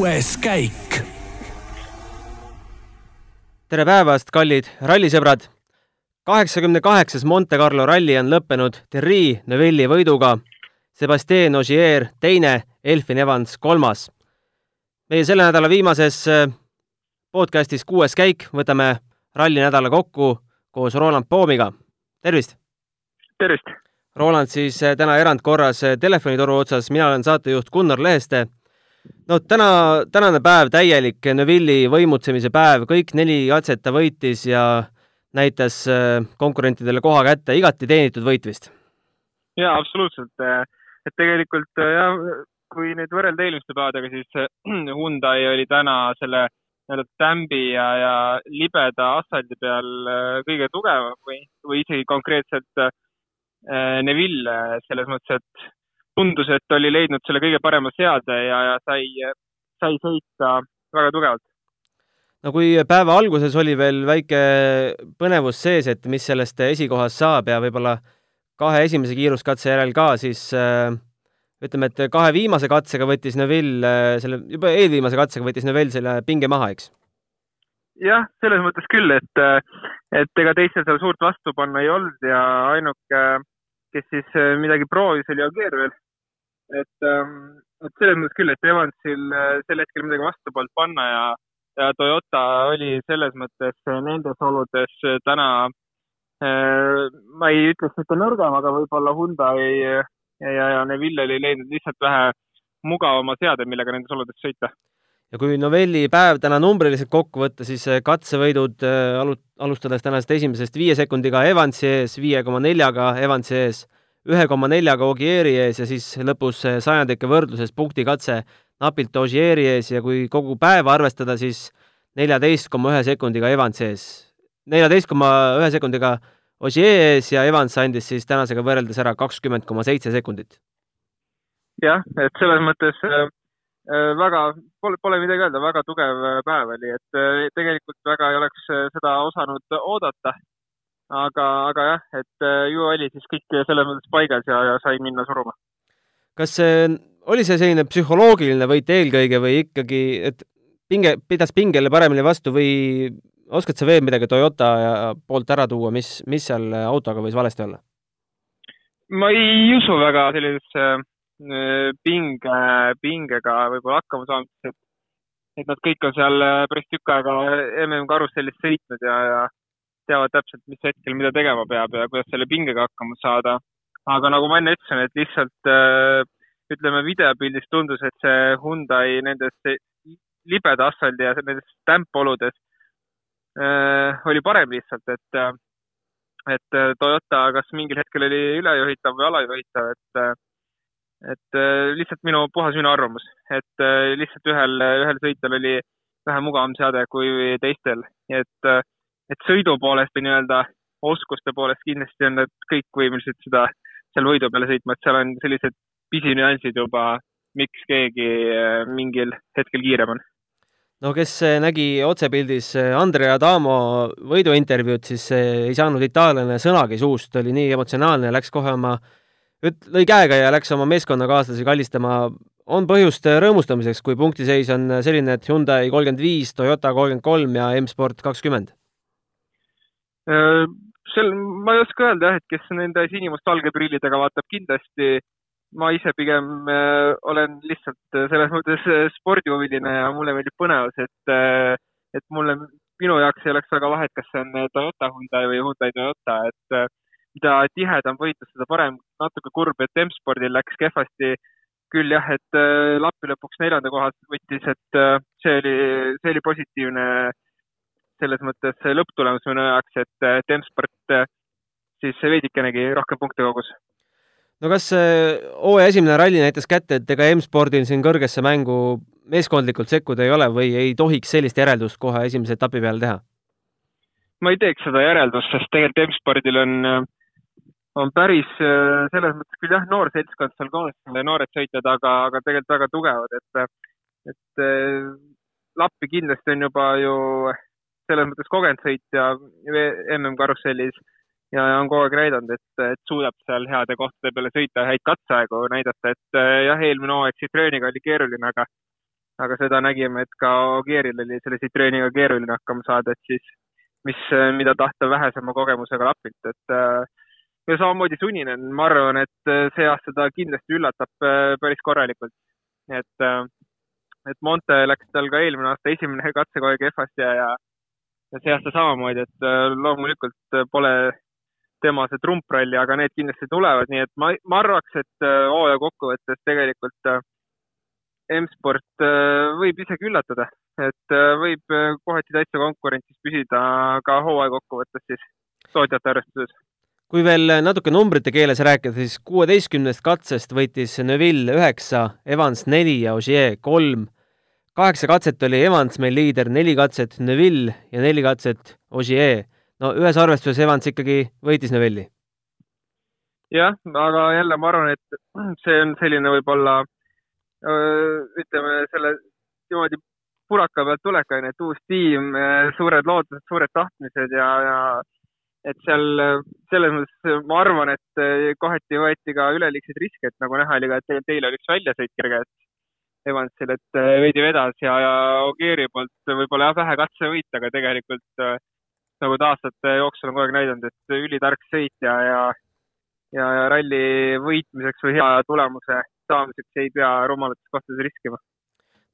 kuues käik. tere päevast, kallid rallisõbrad! kaheksakümne kaheksas Monte Carlo ralli on lõppenud Thierry Neuvilli võiduga, Sebastien Ogier teine, Elfin Evans kolmas. meie selle nädala viimases äh, podcastis kuues käik võtame rallinädala kokku koos Roland Poomiga. tervist! tervist! Roland siis äh, täna erandkorras äh, telefonitoru otsas, mina olen saatejuht Gunnar Leheste. No täna, tänane päev täielik Neuvilli võimutsemise päev, kõik neli katset ta võitis ja näitas äh, konkurentidele koha kätte, igati teenitud võit vist? jaa, absoluutselt. et tegelikult jah, kui nüüd võrrelda eelmiste päevadega, siis Hyundai oli täna selle nii-öelda tämbi ja, ja libeda asfaldi peal kõige tugevam või, või isegi konkreetselt Äh, Neville selles mõttes, et tundus, et oli leidnud selle kõige parema seade ja, ja sai, sai sõita väga tugevalt. no kui päeva alguses oli veel väike põnevus sees, et mis sellest esikohast saab ja võib-olla kahe esimese kiiruskatse järel ka, siis äh, ütleme, et kahe viimase katsega võttis Neville äh, selle, juba eelviimase katsega võttis Neville selle pinge maha, eks? jah, selles mõttes küll, et, et ega teistel seal suurt vastu panna ei olnud ja ainuke kes siis äh, midagi proovis, oli Aguer veel. Et, ähm, et selles mõttes küll, et Evansil äh, sel hetkel midagi vastu polnud panna ja, ja Toyota oli selles mõttes äh, nendes oludes täna, ma ei ütleks mitte nõrgem, aga võib-olla Hyundai ja, ja, ja Neville oli leidnud lihtsalt vähe mugavama seade, millega nendes oludes sõita. Ja kui novelli päev täna numbriliselt kokku võtta, siis katsevõidud alu-, alustades tänasest esimesest viie sekundiga Evansi ees, viie koma neljaga Evansi ees, ühe koma neljaga Ogieri ees ja siis lõpus sajandike võrdluses punktikatse napilt Ogieri ees ja kui kogu päeva arvestada, siis neljateist koma ühe sekundiga Evansi ees. neljateist koma ühe sekundiga Ogier ees ja Evans andis siis tänasega võrreldes ära kakskümmend koma seitse sekundit. jah, et selles mõttes Äh, väga, pole, pole midagi öelda, väga tugev äh, päev oli, et äh, tegelikult väga ei oleks seda osanud oodata. Aga, aga jah, et ju oli siis kõik selles mõttes paigas ja, ja sai minna suruma. kas see, oli see selline psühholoogiline võit eelkõige või ikkagi, et pinge, pidas pingele paremini vastu või oskad sa veel midagi Toyota poolt ära tuua, mis, mis seal autoga võis valesti olla? ma ei usu väga sellisesse Äh, pinge, pingega võib-olla hakkama saamiseks, et, et nad kõik on seal äh, päris tükk aega MM-karussellis sõitnud ja, ja teavad täpselt, mis hetkel mida tegema peab ja kuidas selle pingega hakkama saada. aga nagu ma enne ütlesin, et lihtsalt äh, ütleme, videopildis tundus, et see Hyundai nendes libeda asfaldi ja nendes tämmpoludes äh, oli parem lihtsalt, et, et Toyota kas mingil hetkel oli ülejuhitav või alajuhitav, et et äh, lihtsalt minu, puhas minu arvamus, et äh, lihtsalt ühel, ühel sõitjal oli vähe mugavam seade kui teistel, et, äh, et sõidu poolest või nii-öelda oskuste poolest kindlasti on nad kõik võimelised seda seal võidu peale sõitma, et seal on sellised pisinüansid juba, miks keegi mingil hetkel kiirem on no kes nägi otsepildis Andrea Adamo võiduintervjuud, siis ei saanud itaallane sõnagi suust, oli nii emotsionaalne, läks kohe oma äh, lõi käega ja läks oma meeskonnakaaslasi kallistama, on põhjust rõõmustamiseks, kui punktiseis on selline, et Hyundai kolmkümmend viis, Toyota kolmkümmend kolm ja M-Sport kakskümmend? Äh, sel, ma ei oska öelda jah, et kes nende sinimustvalge prillidega vaatab, kindlasti ma ise pigem äh, olen lihtsalt selles mõttes spordihuviline ja mulle meeldib põnevus, et äh, et mulle, minu jaoks ei oleks väga vahet, kas see on Toyota Hyundai või Hyundai Toyota, et äh, mida tihedam võitlus, seda parem. natuke kurb, et M-spordil läks kehvasti küll jah, et äh, Lappi lõpuks neljanda koha võttis, et äh, see oli, see oli positiivne selles mõttes lõpptulemus minu jaoks, et, et M-sport äh, siis veidikenegi rohkem punkte kogus. no kas hooaja esimene ralli näitas kätte, et ega M-spordil siin kõrgesse mängu meeskondlikult sekkuda ei ole või ei tohiks sellist järeldust kohe esimese etapi peale teha? ma ei teeks seda järeldust, sest tegelikult M-spordil on on päris selles mõttes küll jah, noor seltskond seal ka, noored sõitjad, aga, aga tegelikult väga tugevad, et, et Lappi kindlasti on juba ju selles mõttes kogenud sõitja MM-karussellis ja on kogu aeg näidanud, et, et suudab seal heade kohtade peale sõita, häid katseaegu näidata, et äh, jah, eelmine hooaeg Citrooniga oli keeruline, aga aga seda nägime, et ka Ogieril oli selle Citrooniga keeruline hakkama saada, et siis mis, mida tahta vähesema kogemusega lapilt, et äh, ja samamoodi Suninen, ma arvan, et see aasta ta kindlasti üllatab päris korralikult. et, et Monte läks tal ka eelmine aasta esimene katse aeg EFA-st ja, ja, ja see aasta samamoodi, et loomulikult pole tema see trumpralli, aga need kindlasti tulevad, nii et ma, ma arvaks, et hooaja kokkuvõttes tegelikult M-sport võib isegi üllatada, et võib kohati täitsa konkurentsis püsida ka hooaja kokkuvõttes siis tootjate arvestuses. kui veel natuke numbrite keeles rääkida, siis kuueteistkümnest katsest võitis Neville üheksa, Evans neli ja Ogier kolm. Kaheksa katset oli Evans meil liider, neli katset Neville ja neli katset Ogier. no ühes arvestuses Evans ikkagi võitis Neville'i. jah, aga jälle ma arvan, et see on selline võib-olla ütleme selle niimoodi puraka pealt tulek on ju, et uus tiim, suured lootused, suured tahtmised ja, ja et seal selles mõttes ma arvan, et kohati võeti ka üleliigseid riske, et nagu näha oli ka, et eile oli üks väljasõit kerge, et Evansil, et veidi vedas ja, ja Ogieri poolt võib-olla jah, vähe katsevõit, aga tegelikult nagu ta aastate jooksul on kogu aeg näidanud, et ülitark sõit ja, ja ja, ralli võitmiseks või hea tulemuse saamiseks ei pea rumalates kohtades riskima.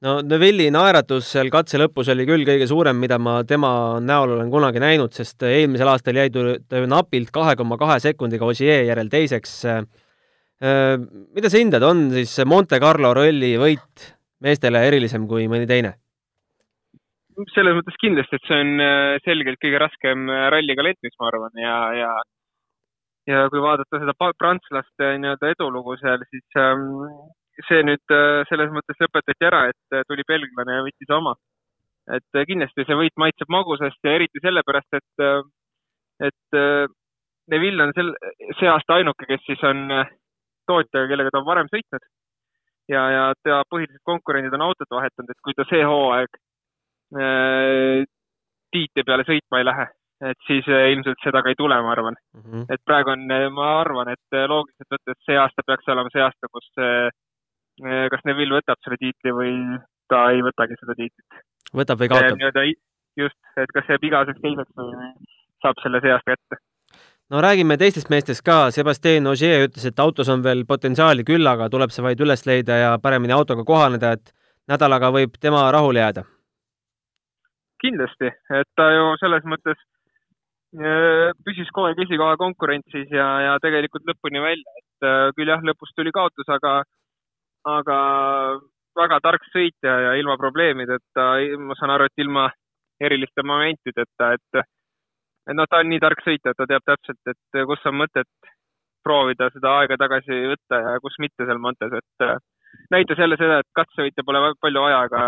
no Neville'i naeratus seal katse lõpus oli küll kõige suurem, mida ma tema näol olen kunagi näinud, sest eelmisel aastal jäi ta napilt kahe koma kahe sekundiga Ogier järel teiseks. Mida sa hindad, on siis Monte Carlo ralli võit meestele erilisem kui mõni teine? selles mõttes kindlasti, et see on selgelt kõige raskem ralli kalendris, ma arvan, ja, ja ja kui vaadata seda prantslaste nii-öelda edulugu seal, siis ähm, see nüüd äh, selles mõttes lõpetati ära, et äh, tuli belglane ja võttis oma. et äh, kindlasti see võit maitseb magusast ja eriti sellepärast, et, äh, et äh, Neville on sel, see aasta ainuke, kes siis on äh, tootjaga, kellega ta on varem sõitnud. ja, ja ta põhilised konkurendid on autot vahetanud, et kui ta see hooaeg äh, tiitli peale sõitma ei lähe, et siis äh, ilmselt seda ka ei tule, ma arvan mm. -hmm. et praegu on, äh, ma arvan, et äh, loogiliselt võttes see aasta peaks olema see aasta, kus kas Neville võtab selle tiitli või ta ei võtagi seda tiitlit. võtab või kaotab? just, et kas jääb igaveseks teiseks või saab selle see aasta kätte. No räägime teistest meestest ka, Sebastian Ogier ütles, et autos on veel potentsiaali küll, aga tuleb see vaid üles leida ja paremini autoga kohaneda, et nädalaga võib tema rahule jääda. kindlasti, et ta ju selles mõttes püsis kogu aeg esikoha konkurentsis ja, ja tegelikult lõpuni välja, et äh, küll jah, lõpus tuli kaotus, aga, aga väga tark sõitja ja ilma probleemideta, ma saan aru, et ilma eriliste momentideta, et et noh, ta on nii tark sõitja, et ta teab täpselt, et kus on mõtet proovida seda aega tagasi võtta ja kus mitte seal Montes, et äh, näitas jälle seda, et katsevõitja pole palju aja, aga,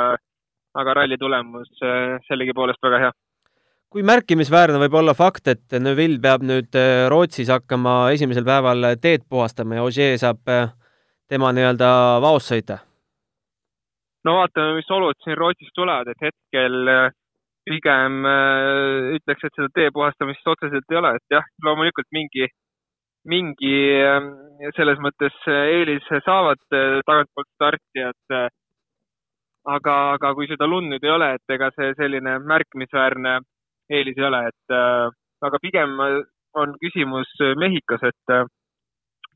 aga ralli tulemus äh, sellegipoolest väga hea kui märkimisväärne võib olla fakt, et Neville peab nüüd äh, Rootsis hakkama esimesel päeval teed puhastama ja Ogier saab tema nii-öelda vaos sõita? no vaatame, mis olud siin Rootsis tulevad, et hetkel äh, pigem ütleks, et seda tee puhastamist otseselt ei ole, et jah, loomulikult mingi, mingi selles mõttes eelis saavad tagantpoolt startijad, aga, aga kui seda lund nüüd ei ole, et ega see selline märkimisväärne eelis ei ole, et äh, aga pigem on küsimus Mehhikos, et äh,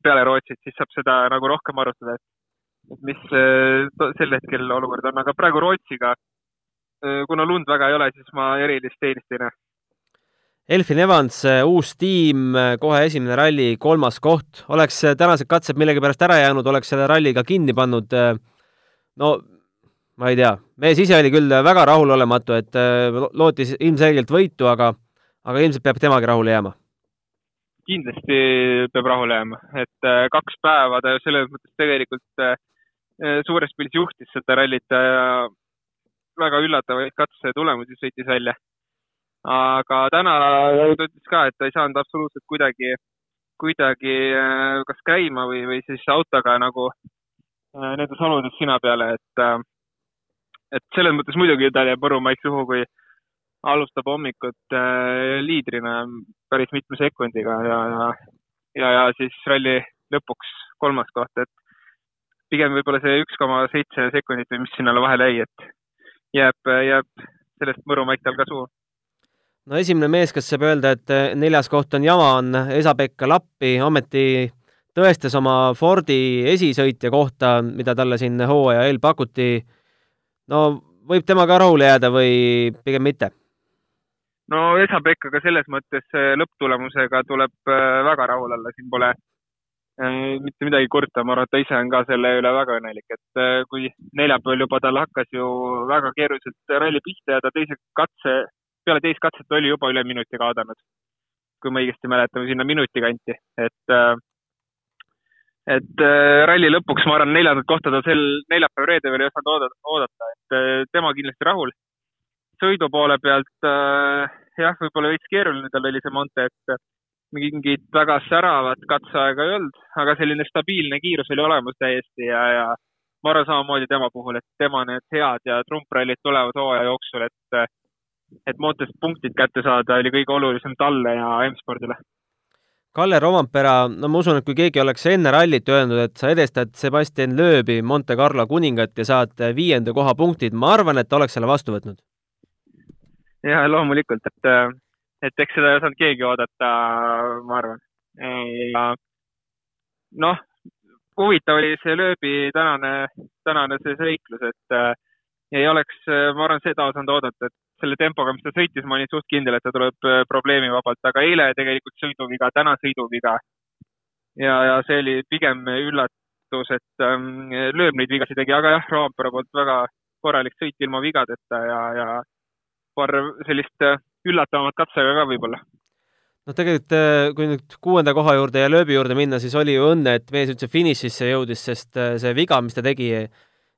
peale Rootsit, siis saab seda nagu rohkem arutada, et, mis äh, sel hetkel olukord on, aga praegu Rootsiga, kuna lund väga ei ole, siis ma erilist teenist ei näe. Elfin Evans, uus tiim, kohe esimene ralli, kolmas koht. oleks tänased katsed millegipärast ära jäänud, oleks selle ralli ka kinni pannud. no ma ei tea, mees ise oli küll väga rahulolematu, et äh, lootis ilmselgelt võitu, aga, aga ilmselt peab temagi rahule jääma. kindlasti peab rahule jääma, et äh, kaks päeva ta selles mõttes tegelikult äh, suures pildis juhtis seda rallit ja väga üllatavaid katsetulemusi sõitis välja. aga täna ta ütles ka, et ta ei saanud absoluutselt kuidagi, kuidagi kas käima või, või siis autoga nagu nendes oludes sina peale, et et selles mõttes muidugi tal jääb mõru maik suhu, kui alustab hommikut äh, liidrina päris mitme sekundiga ja, ja, ja, ja siis ralli lõpuks kolmas koht, et pigem võib-olla see üks koma seitse sekundit või mis sinna vahele jäi, et jääb, jääb sellest Mõru Maik tal ka suhu. no esimene mees, kes saab öelda, et neljas koht on jama, on Esa-Pekka Lappi, ometi tõestas oma Fordi esisõitja kohta, mida talle siin hooaja eel pakuti. no võib temaga rahule jääda või pigem mitte? no Esa-Pekkaga selles mõttes lõpptulemusega tuleb äh, väga rahul olla, siin pole mitte midagi kurta, ma arvan, et ta ise on ka selle üle väga õnnelik, et äh, kui neljapäeval juba tal hakkas ju väga keeruliselt ralli pihta ja ta teise katse, peale teist katset oli juba üle minuti kaadanud. kui ma õigesti mäletan, sinna minuti kanti, et, äh, et ralli lõpuks, ma arvan, neljandat kohta ta sel neljapäev-reede veel ei osanud oodata, oodata, et tema kindlasti rahul. sõidu poole pealt jah, võib-olla veits keeruline tal oli see Monte, et mingit väga säravat katseaega ei olnud, aga selline stabiilne kiirus oli olemas täiesti ja, ja ma arvan samamoodi tema puhul, et tema need head ja trumprallid tulevad hooaja jooksul, et, et Montest punktid kätte saada oli kõige olulisem talle ja M-spordile. Kalle Rompera, no ma usun, et kui keegi oleks enne rallit öelnud, et sa edestad Sebastian Loebi Monte Carlo kuningat ja saad viienda koha punktid, ma arvan, et ta oleks selle vastu võtnud. ja loomulikult, et et eks seda ei osanud keegi oodata, ma arvan. ja noh, huvitav oli see lööbi tänane, tänane see seiklus, et äh, ei oleks, ma arvan, seda osanud oodata, et selle tempoga, mis ta sõitis, ma olin suht kindel, et ta tuleb äh, probleemivabalt, aga eile tegelikult sõiduviga, täna sõiduviga. ja, ja see oli pigem üllatus, et ähm, lööb neid vigasid tegi, aga jah, Roompere poolt väga korralik sõit ilma vigadeta ja, ja paar sellist äh, üllatavamat katsega ka võib-olla. noh, tegelikult äh, kui nüüd kuuenda koha juurde ja lööbi juurde minna, siis oli ju õnne, et mees üldse finišisse jõudis, sest äh, see viga, mis ta tegi,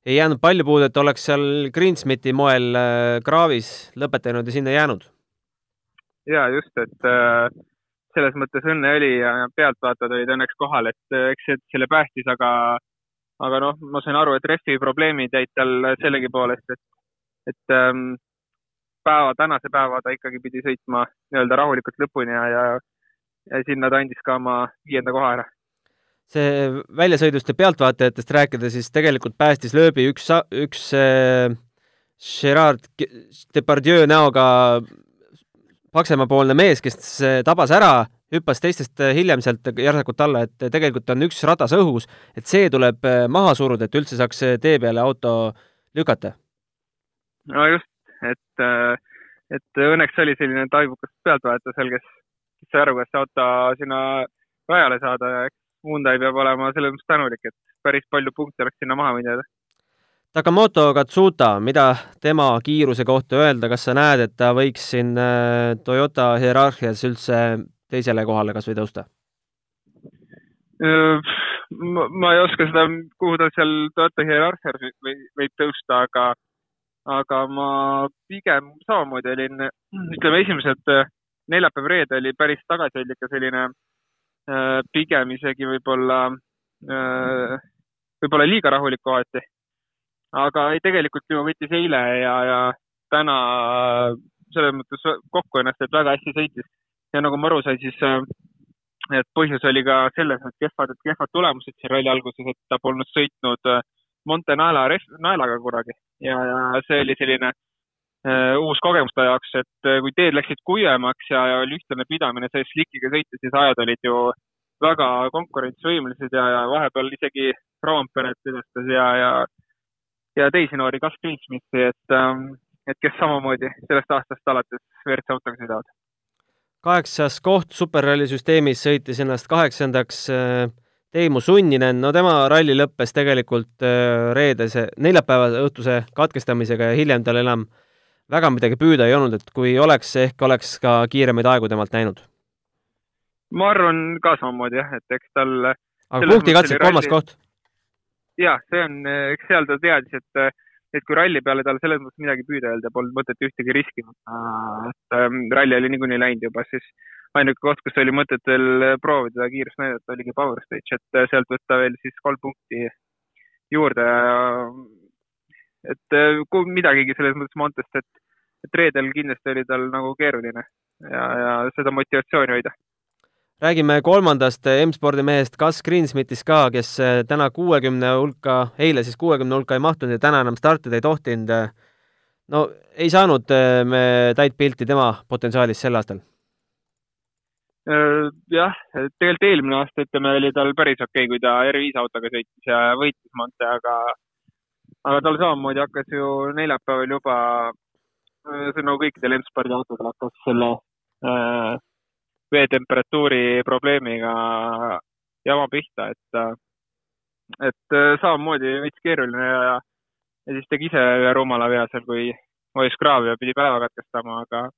ei jäänud palju puudu, et oleks seal Greensmiti moel kraavis lõpetanud ja sinna jäänud. ja just, et äh, selles mõttes õnne oli ja pealtvaatajad olid õnneks kohal, et eks see selle päästis, aga aga noh, ma sain aru, et rehvi probleemid jäid tal sellegipoolest, et, et ähm, päeva, tänase päeva ta ikkagi pidi sõitma nii-öelda rahulikult lõpuni ja, ja, ja sinna ta andis ka oma viienda koha ära. see väljasõidust ja pealtvaatajatest rääkida, siis tegelikult päästis lööbi üks, üks äh, Gerard Depardieu näoga paksemapoolne mees, kes tabas ära, hüppas teistest hiljem sealt järsakult alla, et tegelikult on üks ratas õhus, et see tuleb äh, maha suruda, et üldse saaks tee peale auto lükata. no just, et, äh, et õnneks oli selline taibukas pealtvaataja seal, kes, kes sai aru, kas see auto sinna rajale saada ja eks Hyundai peab olema selles mõttes tänulik, et päris palju punkte oleks sinna maha võinud jääda. Takamoto Katsuta, mida tema kiiruse kohta öelda, kas sa näed, et ta võiks siin äh, Toyota hierarhias üldse teisele kohale kas või tõusta? Äh, ma ei oska seda, kuhu ta seal Toyota hierarhias võib tõusta, aga aga ma pigem samamoodi olin, ütleme, esimesed äh, neljapäev-reede oli päris tagasihoidlik ja selline äh, pigem isegi võib-olla, äh, võib-olla liiga rahulik kohati. aga ei, tegelikult ju võttis eile ja, ja täna selles mõttes kokku ennast, et väga hästi sõitis. ja nagu ma aru sain, siis et põhjus oli ka selles, et kehvad, kehvad tulemused siin ralli alguses, et ta polnud sõitnud Monte Naela naelaga kunagi ja, ja see oli selline äh, uus kogemus ta jaoks, et äh, kui teed läksid kuivemaks ja, ja oli ühtlane pidamine, sai slikiga sõita, siis ajad olid ju väga konkurentsivõimelised ja, ja vahepeal isegi Roomperet edestas ja, ja, ja teisi noori, kas Greensmithi, et ähm,, et kes samamoodi sellest aastast alates WRC autoga sõidavad. kaheksas koht superralli süsteemis sõitis ennast kaheksandaks äh Teemu Sunninen, no tema ralli lõppes tegelikult äh, reedese, neljapäeva õhtuse katkestamisega ja hiljem tal enam väga midagi püüda ei olnud, et kui oleks, ehk oleks ka kiiremaid aegu temalt näinud. ma arvan ka samamoodi jah, et eks tal aga punktikatses kolmas ralli... koht? jah, see on, eks seal ta teadis, et et kui ralli peale tal selles mõttes midagi püüda ja polnud mõtet ühtegi riskima, et ähm, ralli oli niikuinii läinud juba, siis ainuke koht, kus oli mõtet veel proovida kiirust näidata, oligi Power Stage, et äh, sealt võtta veel siis kolm punkti juurde et äh, kui midagigi selles mõttes Montest, et, et reedel kindlasti oli tal nagu keeruline ja, ja seda motivatsiooni hoida. räägime kolmandast M-spordi mehest Gus Greensmithist ka, kes täna kuuekümne hulka, eile siis kuuekümne hulka ei mahtunud ja täna enam startida ei tohtinud. no ei saanud me täit pilti tema potentsiaalist sel aastal jah, tegelikult eelmine aasta, ütleme, oli tal päris okei okay,, kui ta R5 autoga sõitis ja võitis Monte, aga, aga tal samamoodi hakkas ju neljapäeval juba, äh, see nagu kõikidel M-spordi autodel hakkas selle äh, veetemperatuuri probleemiga jama pihta, et, et äh, samamoodi veits keeruline ja, ja siis tegi ise ühe rumala vea seal, kui vajus kraavi ja pidi päeva katkestama, aga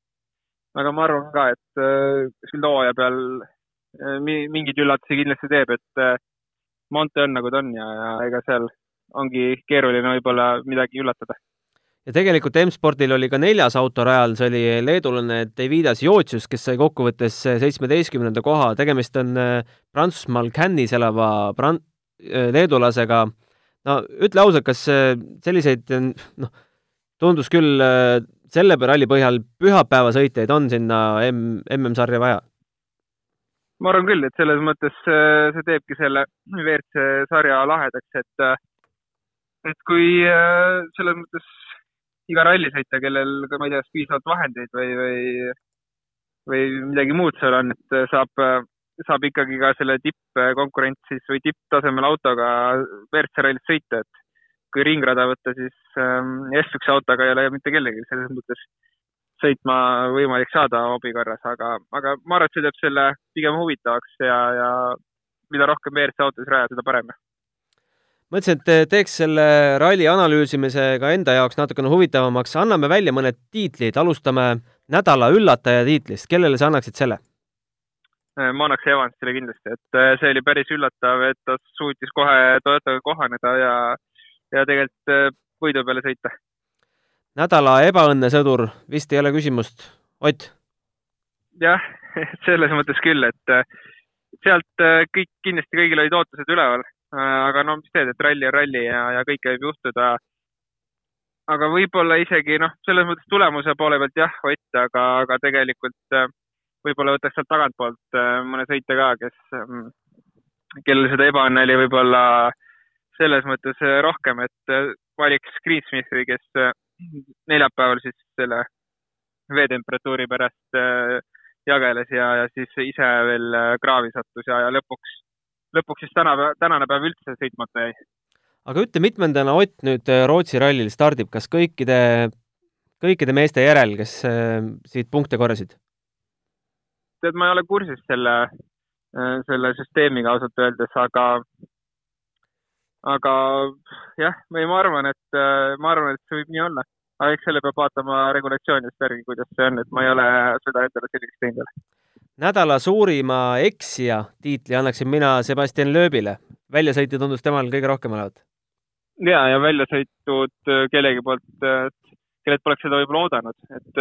aga ma arvan ka, et äh, kuskil hooaja peal äh, mingeid üllatusi kindlasti teeb, et äh, Monte on nagu ta on ja, ja ega seal ongi keeruline võib-olla midagi üllatada. ja tegelikult M-spordil oli ka neljas auto rajal, see oli leedulane Davidas Jootsius, kes sai kokkuvõttes seitsmeteistkümnenda koha, tegemist on Prantsusmaal Cannes'is elava pran-, leedulasega. no ütle ausalt, kas selliseid noh, tundus küll selle ralli põhjal pühapäevasõitjaid on sinna M, MM-sarja vaja? ma arvan küll, et selles mõttes äh, see teebki selle WRC sarja lahedaks, et äh, et kui äh, selles mõttes iga rallisõitja, kellel ma ei tea, piisavalt vahendeid või, või või midagi muud seal on, et saab, saab ikkagi ka selle tippkonkurentsis või tipptasemel autoga WRC rallis sõita, et kui ringrada võtta, siis ähm, F1 autoga ei ole mitte kellelgi selles mõttes sõitma võimalik saada hobi korras, aga, aga ma arvan, et see teeb selle pigem huvitavaks ja, ja mida rohkem WRC autosid rajada, seda parem. mõtlesin, et teeks selle ralli analüüsimise ka enda jaoks natukene huvitavamaks, anname välja mõned tiitlid, alustame nädala üllataja tiitlist, kellele sa annaksid selle? Äh, ma annaks Evansile kindlasti, et äh, see oli päris üllatav, et ta suutis kohe Toyotaga kohaneda ja ja tegelikult äh, võidu peale sõita. nädala ebaõnnesõdur, vist ei ole küsimust, Ott? jah, selles mõttes küll, et äh, sealt äh, kõik, kindlasti kõigil olid ootused üleval, aga no mis teed, et ralli on ralli ja, ja kõike võib juhtuda. aga võib-olla isegi noh, selles mõttes tulemuse poole pealt jah, Ott, aga, aga tegelikult võib-olla võtaks sealt tagantpoolt mõne sõitja ka, kes, mm, kellel seda ebaõnne oli võib-olla äh, selles mõttes äh, rohkem, et äh, valiks Greensmithi, kes äh, neljapäeval siis selle veetemperatuuri pärast jageles ja, ja siis ise veel kraavi sattus ja, ja lõpuks, lõpuks siis täna, tänane päev üldse sõitmata jäi. aga ütle, mitmendana Ott nüüd Rootsi rallil stardib, kas kõikide, kõikide meeste järel, kes siit punkte korjasid? tead, ma ei ole kursis selle, selle süsteemiga ausalt öeldes, aga aga jah, või ma arvan, et ma arvan, et see võib nii olla, aga eks selle peab vaatama regulatsioonidest järgi, kuidas see on, et ma ei ole seda endale selgeks teinud nädala suurima eksija tiitli annaksin mina Sebastian Loebile. väljasõitu tundus temal kõige rohkem olevat. ja, ja välja sõitud kellegi poolt, kellelt poleks seda võib-olla oodanud, et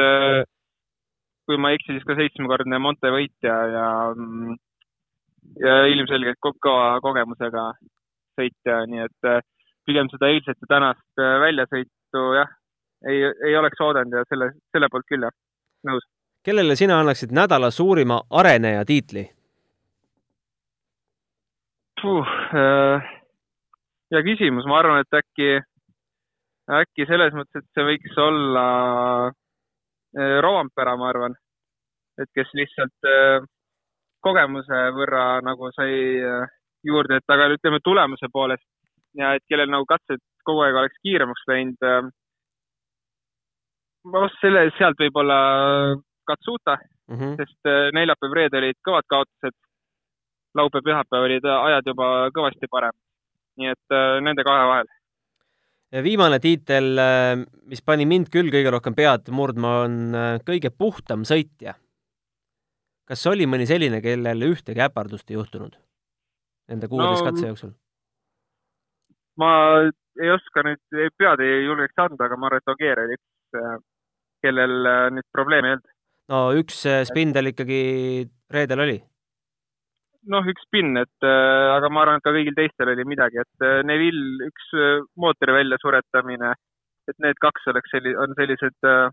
kui ma ei eksi, siis ka seitsmekordne Monte võitja ja ja ilmselgelt kõva kogemusega sõitja, nii et äh, pigem seda eilset ja tänast äh, väljasõitu jah, ei, ei oleks oodanud ja selle, selle poolt küll jah, nõus. kellele sina annaksid nädala suurima areneja tiitli? Äh, hea küsimus, ma arvan, et äkki, äkki selles mõttes, et see võiks olla Roampera, ma arvan, et kes lihtsalt kogemuse võrra nagu sai juurde, et aga ütleme tulemuse poolest ja et kellel nagu katsed kogu aeg oleks kiiremaks läinud. Äh, ma arvan, selle, sealt võib-olla Katsuta mm, -hmm. sest äh, neljapäev-reede olid kõvad kaotused. laupäev-pühapäev olid ajad juba kõvasti parem. nii et äh, nende kahe vahel. viimane tiitel, mis pani mind küll kõige rohkem pead murdma, on kõige puhtam sõitja. kas oli mõni selline, kellel ühtegi äpardust ei juhtunud? Nende kuueteist no, katse jooksul? ma ei oska nüüd, pead ei julgeks anda, aga ma arvan, et Ogier oli üks, äh, kellel äh, nüüd probleeme ei olnud. no üks äh, spindel ikkagi reedel oli? noh, üks spinn, et aga ma arvan, et ka kõigil teistel oli midagi, et Neville üks mootori väljasuretamine, et need kaks oleks selli-, on sellised äh,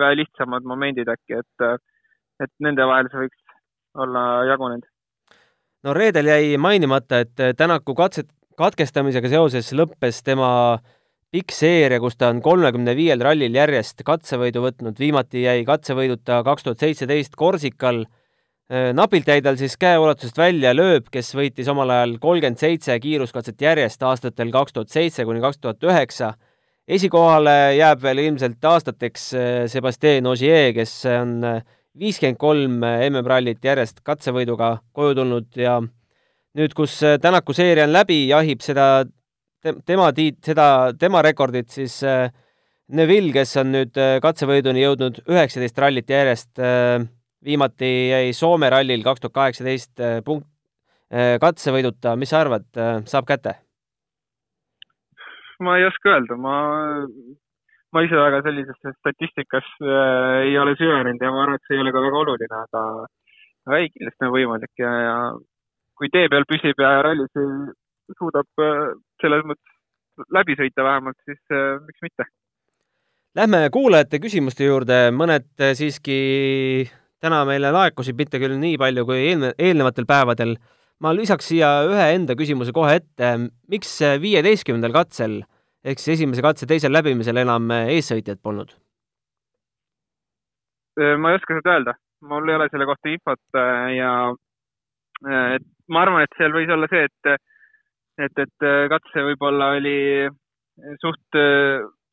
vähe lihtsamad momendid äkki, et et nende vahel see võiks olla jagunenud no reedel jäi mainimata, et Tänaku katset, katkestamisega seoses lõppes tema pikk seeria, kus ta on kolmekümne viiel rallil järjest katsevõidu võtnud, viimati jäi katsevõiduta kaks tuhat seitseteist Korsikal. napilt jäi tal siis käeulatusest välja lööb, kes võitis omal ajal kolmkümmend seitse kiiruskatset järjest aastatel kaks tuhat seitse kuni kaks tuhat üheksa. esikohale jääb veel ilmselt aastateks Sebastian Ogier, kes on viiskümmend kolm MM-rallit järjest katsevõiduga koju tulnud ja nüüd, kus Tänaku seeria on läbi, jahib seda tema tiit-, seda, tema rekordit siis äh, Neville, kes on nüüd äh, katsevõiduni jõudnud üheksateist rallit järjest, äh, viimati jäi Soome rallil kaks tuhat kaheksateist punkt, katsevõiduta, mis sa arvad, saab kätte? ma ei oska öelda, ma ma ise väga sellisesse statistikas äh, ei ole süvenenud ja ma arvan, et see ei ole ka väga oluline, aga, ei, kindlasti on võimalik ja, ja kui tee peal püsib ja rallis suudab äh, selles mõttes läbi sõita vähemalt, siis äh, miks mitte. Lähme kuulajate küsimuste juurde, mõned äh, siiski täna meile laekusid, mitte küll nii palju kui eelne-, eelnevatel päevadel. ma lisaks siia ühe enda küsimuse kohe ette, miks viieteistkümnendal katsel ehk siis esimese katse teisel läbimisel enam eessõitjat polnud? Äh, ma ei oska seda öelda, mul ei ole selle kohta infot äh, ja äh, et ma arvan, et seal võis olla see, et, et, et katse võib-olla oli suht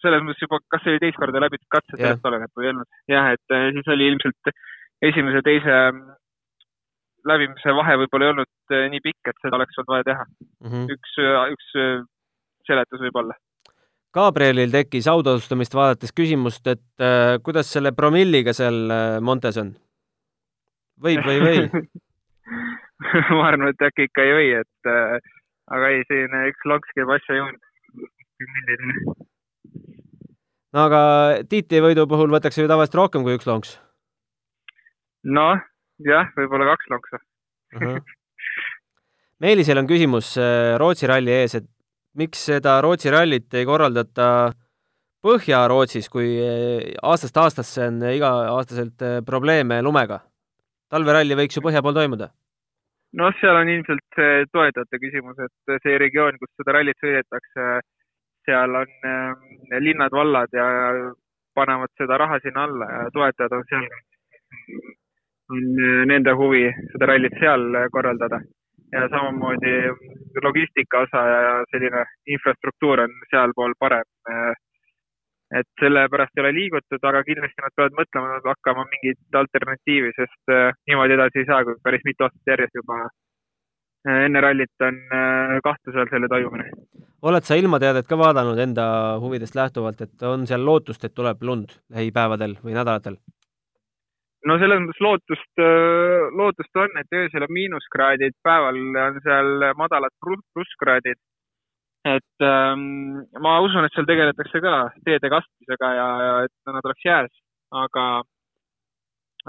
selles mõttes juba, kas see oli teist korda läbitud katse, sellest oleneb või ei olnud. jah, et siis oli ilmselt esimese, teise läbimise vahe võib-olla ei olnud nii pikk, et seda oleks olnud vaja teha mm. -hmm. üks, üks seletus võib-olla Gabrielil tekkis autosustamist vaadates küsimust, et äh, kuidas selle promilliga seal äh, Montes on? võib või ei või ma arvan, et äkki ikka ei või, et äh, aga ei, selline üks lonks käib asja juurde. no aga tiitlivõidu puhul võetakse ju tavaliselt rohkem kui üks lonks. noh, jah, võib-olla kaks lonksu uh. -huh. Meelisel on küsimus äh, Rootsi ralli ees, et miks seda Rootsi rallit ei korraldata Põhja-Rootsis, kui eh, aastast aastasse on iga-aastaselt eh, probleeme lumega? talveralli võiks ju põhja pool toimuda? noh, seal on ilmselt see toetajate küsimus, et see regioon, kus seda rallit sõidetakse, seal on äh, linnad-vallad ja panevad seda raha sinna alla ja toetajad on seal, on nende huvi seda rallit seal korraldada ja samamoodi logistika osa ja selline infrastruktuur on sealpool parem. et sellepärast ei ole liigutud, aga kindlasti nad peavad mõtlema, hakkama mingit alternatiivi, sest äh, niimoodi edasi ei saa, kui päris mitu aastat järjest juba äh, enne rallit on äh, kahtluse all selle toimumine. oled sa ilmateadet ka vaadanud enda huvidest lähtuvalt, et on seal lootust, et tuleb lund lähipäevadel või nädalatel? No selles mõttes lootust, äh, lootust on, et öösel on miinuskraadid, päeval on seal madalad plusskraadid. et ähm, ma usun, et seal tegeletakse ka teede kastmisega ja, ja et nad oleks jääs, aga,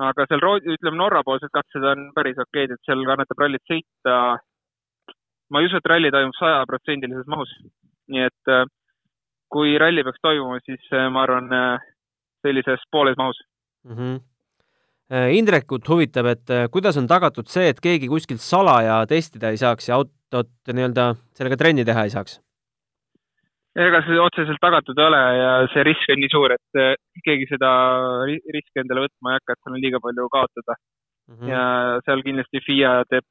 aga seal, ütleme, Norra-poolsed katsed on päris okeid, et seal kannatab rallit sõita. ma ei usu, et ralli toimub sajaprotsendilises mahus, nii et äh, kui ralli peaks toimuma, siis äh, ma arvan sellises pooles mahus mm. -hmm Äh, Indrekut huvitab, et äh, kuidas on tagatud see, et keegi kuskilt salaja testida ei saaks ja autot nii-öelda sellega trenni teha ei saaks? ega see otseselt tagatud ei ole ja see risk on nii suur, et äh, keegi seda riski endale võtma ei hakka, et seal on liiga palju kaotada mm. -hmm. ja seal kindlasti FIA teeb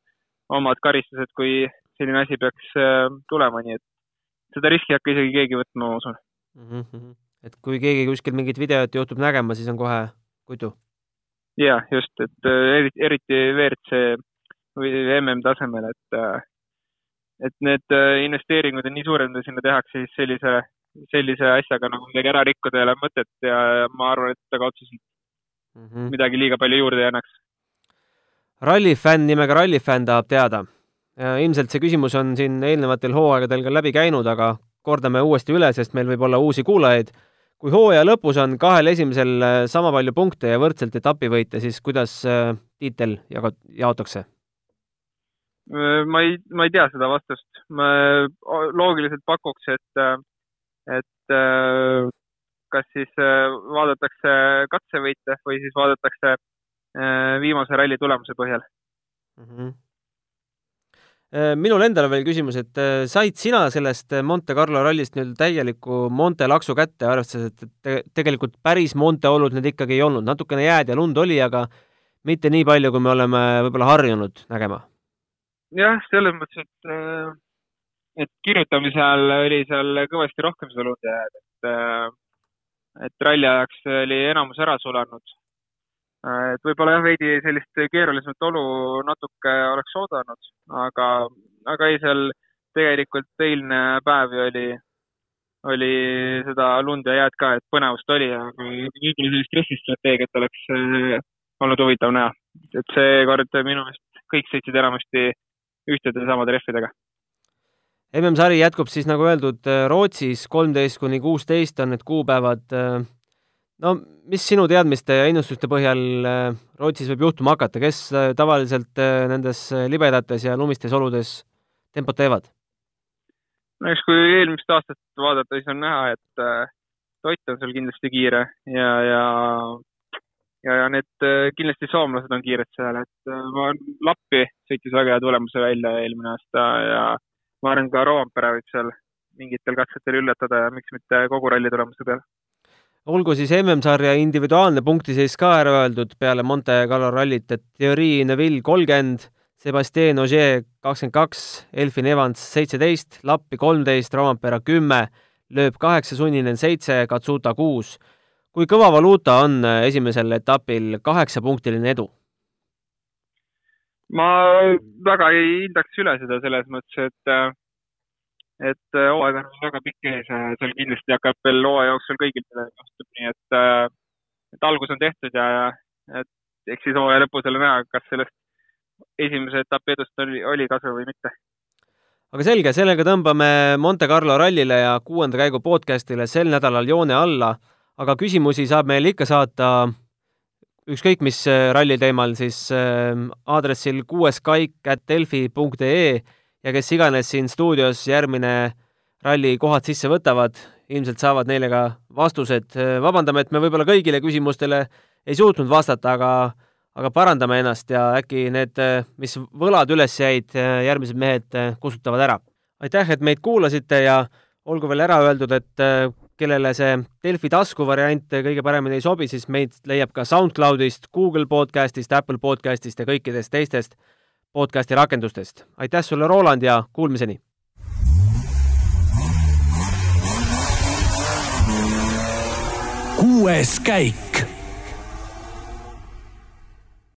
omad karistused, kui selline asi peaks tulema, nii et seda riski ei hakka isegi keegi võtma, ma usun mm. -hmm. et kui keegi kuskil mingit videot juhtub nägema, siis on kohe kudu ja just, et äh, eriti, eriti WRC või MM tasemel, et, äh, et need äh, investeeringud on nii suured, mida sinna tehakse, siis sellise, sellise asjaga nagu midagi ära rikkuda ei ole mõtet ja, ma arvan, et ega otseselt mm -hmm. midagi liiga palju juurde ei annaks. rallifänn nimega Rallifänn tahab teada. ilmselt see küsimus on siin eelnevatel hooaegadel ka läbi käinud, aga kordame uuesti üle, sest meil võib olla uusi kuulajaid kui hooaja lõpus on kahel esimesel äh, sama palju punkte ja võrdselt etapivõite, siis kuidas äh, tiitel jaga-, jaotakse? Äh, ma ei, ma ei tea seda vastust. ma loogiliselt pakuks, et, et kas siis vaadatakse katsevõite või siis vaadatakse viimase ralli tulemuse põhjal mm. -hmm. Äh, minul endal veel küsimus, et äh, said sina sellest Monte Carlo rallist nüüd täieliku Monte laksu kätte, arvestades, et te tegelikult päris Monte olud need ikkagi ei olnud, natukene jääd ja lund oli, aga mitte nii palju, kui me oleme võib-olla harjunud nägema? jah, selles mõttes, et, äh, et kirjutamise ajal oli seal kõvasti rohkem seda lund jääd, et, et ralli ajaks oli enamus ära sulanud Äh, et võib-olla jah, veidi sellist keerulisemat olu natuke oleks oodanud, aga, aga ei, seal tegelikult eilne päev ju oli, oli seda lund ja jääd ka, et põnevust oli, aga võib-olla sellist stressistrateegiat oleks äh, olnud huvitav näha. et seekord minu meelest kõik sõitsid enamasti ühtede samade rehvidega. MM-sari jätkub siis, nagu öeldud, Rootsis kolmteist kuni kuusteist on need kuupäevad no mis sinu teadmiste ja ennustuste põhjal äh, Rootsis võib juhtuma hakata, kes äh, tavaliselt äh, nendes libedates ja lumistes oludes tempot teevad? no eks kui eelmist aastat vaadata, siis on näha, et Ott on seal kindlasti kiire ja, ja ja, ja need kindlasti soomlased on kiired seal, et ma Lappi sõitis väga hea tulemuse välja eelmine aasta ja ma arvan, ka Roompere võib seal mingitel katsetel üllatada ja miks mitte kogu ralli tulemuse peale olgu siis MM-sarja individuaalne punktiseis ka ära öeldud peale Monte Carlo rallit, et Thierry Neville kolmkümmend, Sebastian Ogier kakskümmend kaks, Elfin Evans seitseteist, Lappi kolmteist, Rovampera kümme, lööb kaheksa, Sunninen seitse, Katsuta kuus. kui kõva valuuta on esimesel etapil kaheksapunktiline edu? ma väga ei hindaks üle seda selles mõttes, et et äh, hooaeg on väga pikk ees ja seal kindlasti hakkab veel hooaja jooksul kõigil midagi juhtub, nii et, äh, et algus on tehtud ja, ja et eks siis hooaja lõpus jälle näha, kas sellest esimese etapi edust oli, oli kasu või mitte. aga selge, sellega tõmbame Monte Carlo rallile ja kuuenda käigu podcastile sel nädalal joone alla, aga küsimusi saab meile ikka saata ükskõik mis äh, ralli teemal, siis aadressil kuueskaik.delfi.ee ja kes iganes siin stuudios järgmine ralli kohad sisse võtavad, ilmselt saavad neile ka vastused. vabandame, et me võib-olla kõigile küsimustele ei suutnud vastata, aga aga parandame ennast ja äkki need, mis võlad üles jäid, järgmised mehed kustutavad ära. aitäh, et meid kuulasite ja olgu veel ära öeldud, et kellele see Delfi tasku variant kõige paremini ei sobi, siis meid leiab ka SoundCloudist, Google podcastist, Apple podcastist ja kõikidest teistest podcasti rakendustest. aitäh sulle, Roland, ja kuulmiseni! kuues käik